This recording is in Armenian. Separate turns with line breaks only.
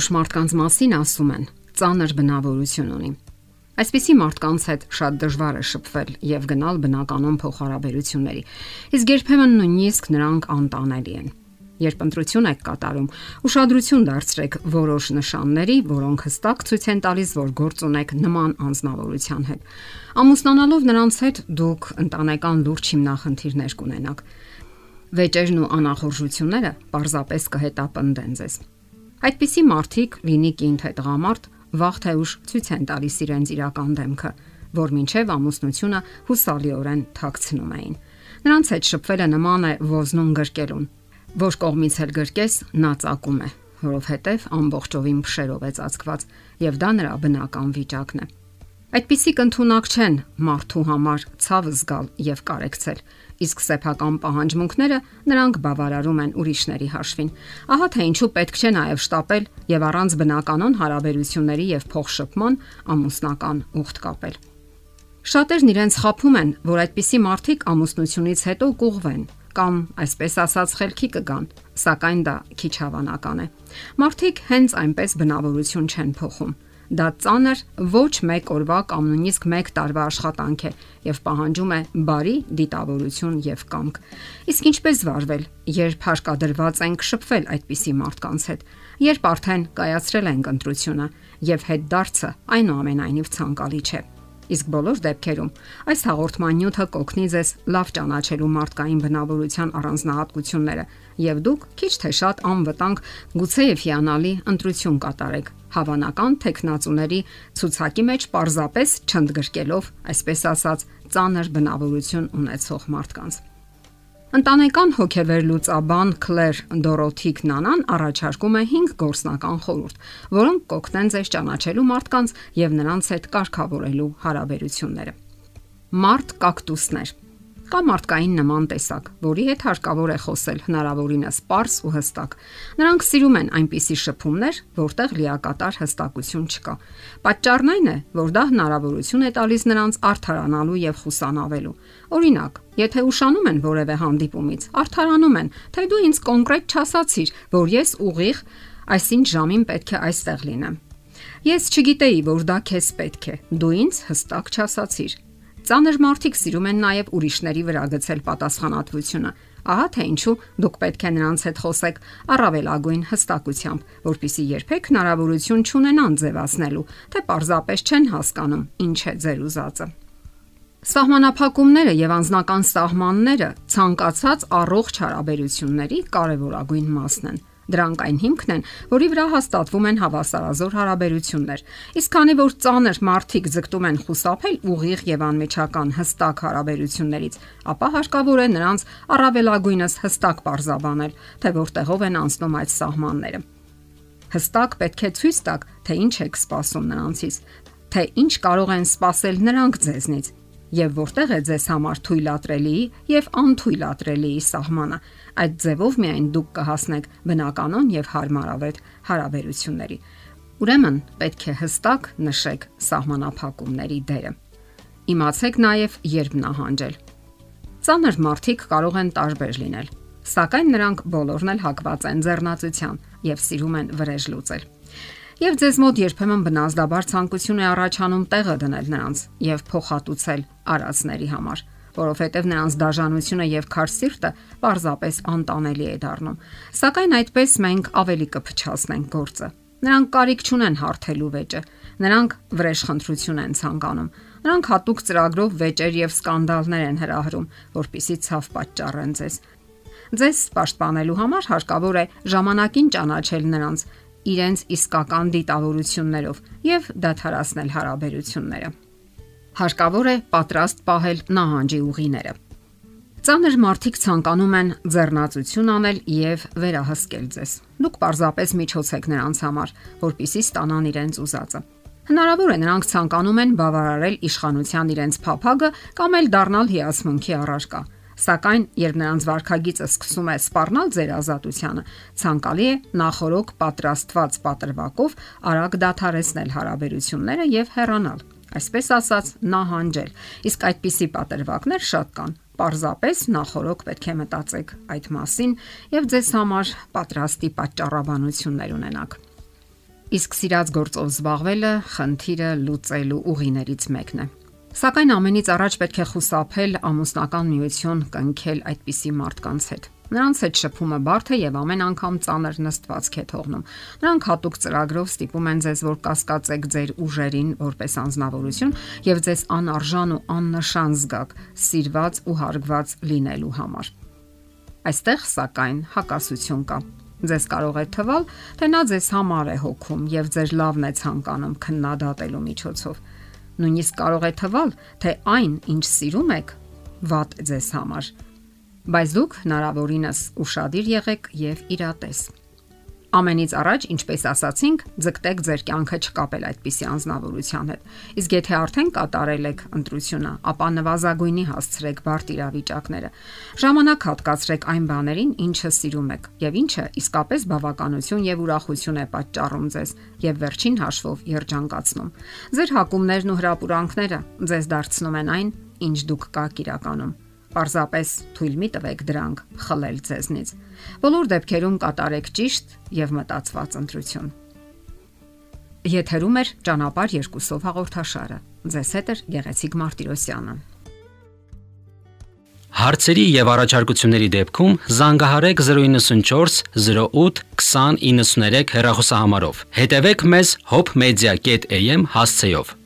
Որոշ մարդկանց մասին ասում են՝ ծանր բնավորություն ունի։ Այսպիսի մարդկանց հետ շատ դժվար է շփվել եւ գնալ բնականon փոխհարաբերությունների։ Իսկ երբեմն նույնիսկ նրանք անտանելի են։ Երբ ընտրություն եք կատարում, ուշադրություն դարձրեք որոշ նշանների, որոնք հստակ ցույց են տալիս, որ գործ ունեք նման անznավորության հետ։ Ամուսնանալով նրանց հետ դուք ընտանեկան լուրջ հիմնախնդիրներ կունենաք։ Վեճերն ու անախորժությունները պարզապես կհետապնդեն ձեզ։ Այդպիսի մարդիկ, լինի կին թե տղամարդ, վաղ թե ուշ ցույց են տալիս իրենց իրական դեմքը, որ մինչև ամուսնությունը հուսալիորեն թաքցնում էին։ Նրանց հետ շփվելը նման է ոզնուն գրկելուն, Ոչ կողմից էլ գրկես նա ծակում է, որովհետև ամբողջովին փշերով է ծածկված եւ դա նրա բնական վիճակն է։ Այդպիսիք ընդունակ չեն մարդու համար ցավ զգալ եւ կարեկցել, իսկ սեփական պահանջմունքները նրանք բավարարում են ուրիշների հաշվին։ Ահա թե ինչու պետք չէ նաեւ շտապել եւ առանց բնականon հարաբերությունների եւ փոխշփման ամուսնական ուխտ կապել։ Շատերն իրենց խափում են, որ այդպիսի մարդիկ ամուսնությունից հետո կուղվեն, կամ այսպես ասած խելքի կգան, սակայն դա քիչ հավանական է։ Մարդիկ հենց այնպես բնավորություն չեն փոխում։ Դա ծանր ոչ մեկ օրվա կամ նույնիսկ մեկ տարվա աշխատանք է եւ պահանջում է բարի դիտավորություն եւ կամք։ Իսկ ինչպես վարվել, երբ հարկադրված ենք շփվել այդպիսի մարդկանց հետ, երբ արդեն կայացրել ենք ընտրությունը եւ հետ դարձը այնուամենայնիվ ցանկալի չէ։ Իսկ բոլոր դեպքերում այս հաղորդման նյութը կօգնի ձեզ լավ ճանաչելու մարդկային բնավորության առանձնահատկությունները եւ դուք քիչ թե շատ անվտանգ գուցեև հիանալի ընտրություն կատարեք հավանական տեխնացուների ցուցակի մեջ պարզապես չընդգրկելով այսպես ասած ծանր բնավորություն ունեցող մարդկանց Ընտանեկան հոգեվեր լուծաբան Քլեր Դորոթիկ Նանան առաջարկում է 5 գործնական խորհուրդ, որոնք կօգնեն ձեզ ճանաչելու մարդկանց եւ նրանց հետ կարգավորելու հարաբերությունները։ Մարդ կակտուսներ Կա մարդկային նման տեսակ, որի հետ հարկավոր է խոսել հնարավորինս པարս ու հստակ։ Նրանք սիրում են այնպիսի շփումներ, որտեղ լիակատար հստակություն չկա։ Պատճառն այն է, որ դա հնարավորություն է տալիս նրանց արդարանալու եւ խուսանավելու։ Օրինակ, եթե ուշանում են որևէ հանդիպումից, արդարանում են, թե դու ինձ կոնկրետ չասացիր, որ ես ուղիղ այսինչ ժամին պետք է այստեղ լինեմ։ Ես չգիտեի, որ դա քեզ պետք է։ Դու ինձ հստակ չասացիր Ծանր մարդիկ սիրում են նաև ուրիշների վրա գցել պատասխանատվությունը։ Ահա թե ինչու դուք պետք է նրանց հետ խոսեք առավելագույն հստակությամբ, որpիսի երբեք հնարավորություն չունենան ձևացնելու, թե պարզապես չեն հասկանում ինչ է ձեր ուզածը։ Սահմանափակումները եւ անznական սահմանները ցանկացած առողջ հարաբերությունների կարևորագույն մասն են։ Դրանք այն հիմքն են, որի վրա հաստատվում են հավասարազոր հարաբերություններ։ Իսկ քանի որ ծանր մարդիկ ձգտում են խուսափել ուղիղ եւ անմիջական հստակ հարաբերություններից, ապա հարկավոր է նրանց առավելագույնս հստակ բարձաբանել, թե որտեղով են անցնում այդ սահմանները։ Հստակ պետք է ցույց տաք, թե ինչ եք սպասում նրանցից, թե ինչ կարող են սпасել նրանք ձեզնից եւ որտեղ է ձեզ համար թույլատրելի եւ անթույլատրելի սահմանը։ Այդ ձևով միայն դուք կհասնեք բնականon եւ հարմարավետ հարաբերությունների։ Ուրեմն պետք է հստակ նշեք սահմանափակումների դերը։ Իմացեք նաեւ երբ նահանջել։ Ծանր մարդիկ կարող են տարբեր լինել, սակայն նրանք բոլորն էլ հակված են ձեռնացության եւ սիրում են վրեժ լուծել եւ ձեզ մոտ երբեմն բնազդաբար ցանկություն է առաջանում տեղը դնել նրանց եւ փոխհատուցել արածների համար, որովհետեւ նրանց դաժանությունը եւ քար սիրտը պարզապես անտանելի է դառնում։ Սակայն այդպես մենք ավելի կփչացնենք գործը։ Նրանք կարիք չունեն հարթելու վեճը։ Նրանք վրեժխնդրություն են ցանկանում։ Նրանք հատուկ ծրագրով վեճեր եւ սկանդալներ են հրահրում, որpիսի ցավ պատճառեն ձեզ։ Ձեզ պաշտպանելու համար հարկավոր է ժամանակին ճանաչել նրանց իրենց իսկական դիտավորություններով եւ դադարացնել հարաբերությունները։ Հարկավոր է պատրաստ պահել նահանջի ուղիները։ Ծանր մարդիկ ցանկանում են ձեռնացություն անել եւ վերահսկել ձեզ։ Դուք պարզապես միջոց եք նրանց համար, որpիսի ստանան իրենց ուզածը։ Հնարավոր է նրանք ցանկանում են բավարարել իշխանության իրենց փափագը կամ էլ դառնալ հիացմունքի առարկա։ Սակայն, երբ նրանց վարքագիծը սկսում է սпарնալ ձեր ազատությունը, ցանկալի է նախորոք պատրաստված պատրվակով արագ դադարեցնել հարաբերությունները եւ հեռանալ։ Այսպես ասած, նահանջել։ Իսկ այդպիսի պատրվակներ շատ կան։ Պարզապես նախորոք պետք է մտածեք այդ մասին եւ ձեզ համար պատրաստի պատճառաբանություններ ունենաք։ Իսկ սիրած գործով զբաղվելը խնդիրը լուծելու ուղիներից մեկն է։ Սակայն ամենից առաջ պետք է խուսափել ամուսնական միություն կնքել այդպիսի մարդկանց հետ։ Նրանց հետ շփումը բարդ է եւ ամեն անգամ ծանր նստվածք է թողնում։ Նրանք հատուկ ծրագրով ստիպում են ձեզ, որ կասկածեք ձեր ուժերին որպես անznավորություն եւ ձեզ անարժան ու աննշան զգաք սիրված ու հարգված լինելու համար։ Այստեղ սակայն հակասություն կա։ Ձեզ կարող է թվալ, թե նա ձեզ համար է հոգում եւ ձեր լավն է ցանկանում քննադատելու միջոցով։ Նույնիսկ կարող է թվալ, թե այն, ինչ սիրում եք, վատ է ձեզ համար։ Բայց դուք հնարավորինս ուրախadir եղեք եւ իրատես։ Ամենից առաջ, ինչպես ասացինք, ձգտեք ձեր կյանքը չկապել այդպիսի անznավորության հետ։ Իսկ եթե արդեն կատարել եք ընտրությունը, ապա նվազագույնի հասցրեք բարդ իրավիճակները։ Ժամանակ հատկացրեք այն բաներին, ինչը սիրում եք եւ ինչը իսկապես բավականություն եւ ուրախություն է պատճառում ձեզ եւ վերջին հաշվով երջանկացնում։ Ձեր հակումներն ու հրապուրանքները ձեզ դարձնում են այն, ինչ դուք կաք իրականում Պարզապես թույլ մի տվեք դրանք խլել ձեզնից։ Բոլոր դեպքերում կատարեք ճիշտ եւ մտածված ընտրություն։ Եթերում է ճանապարհ երկուսով հաղորդաշարը։ Ձեզ հետ է Գեղեցիկ Մարտիրոսյանը։
Հարցերի եւ առաջարկությունների դեպքում զանգահարեք 094 08 2093 հեռախոսահամարով։ Հետևեք մեզ hopmedia.am հասցեով։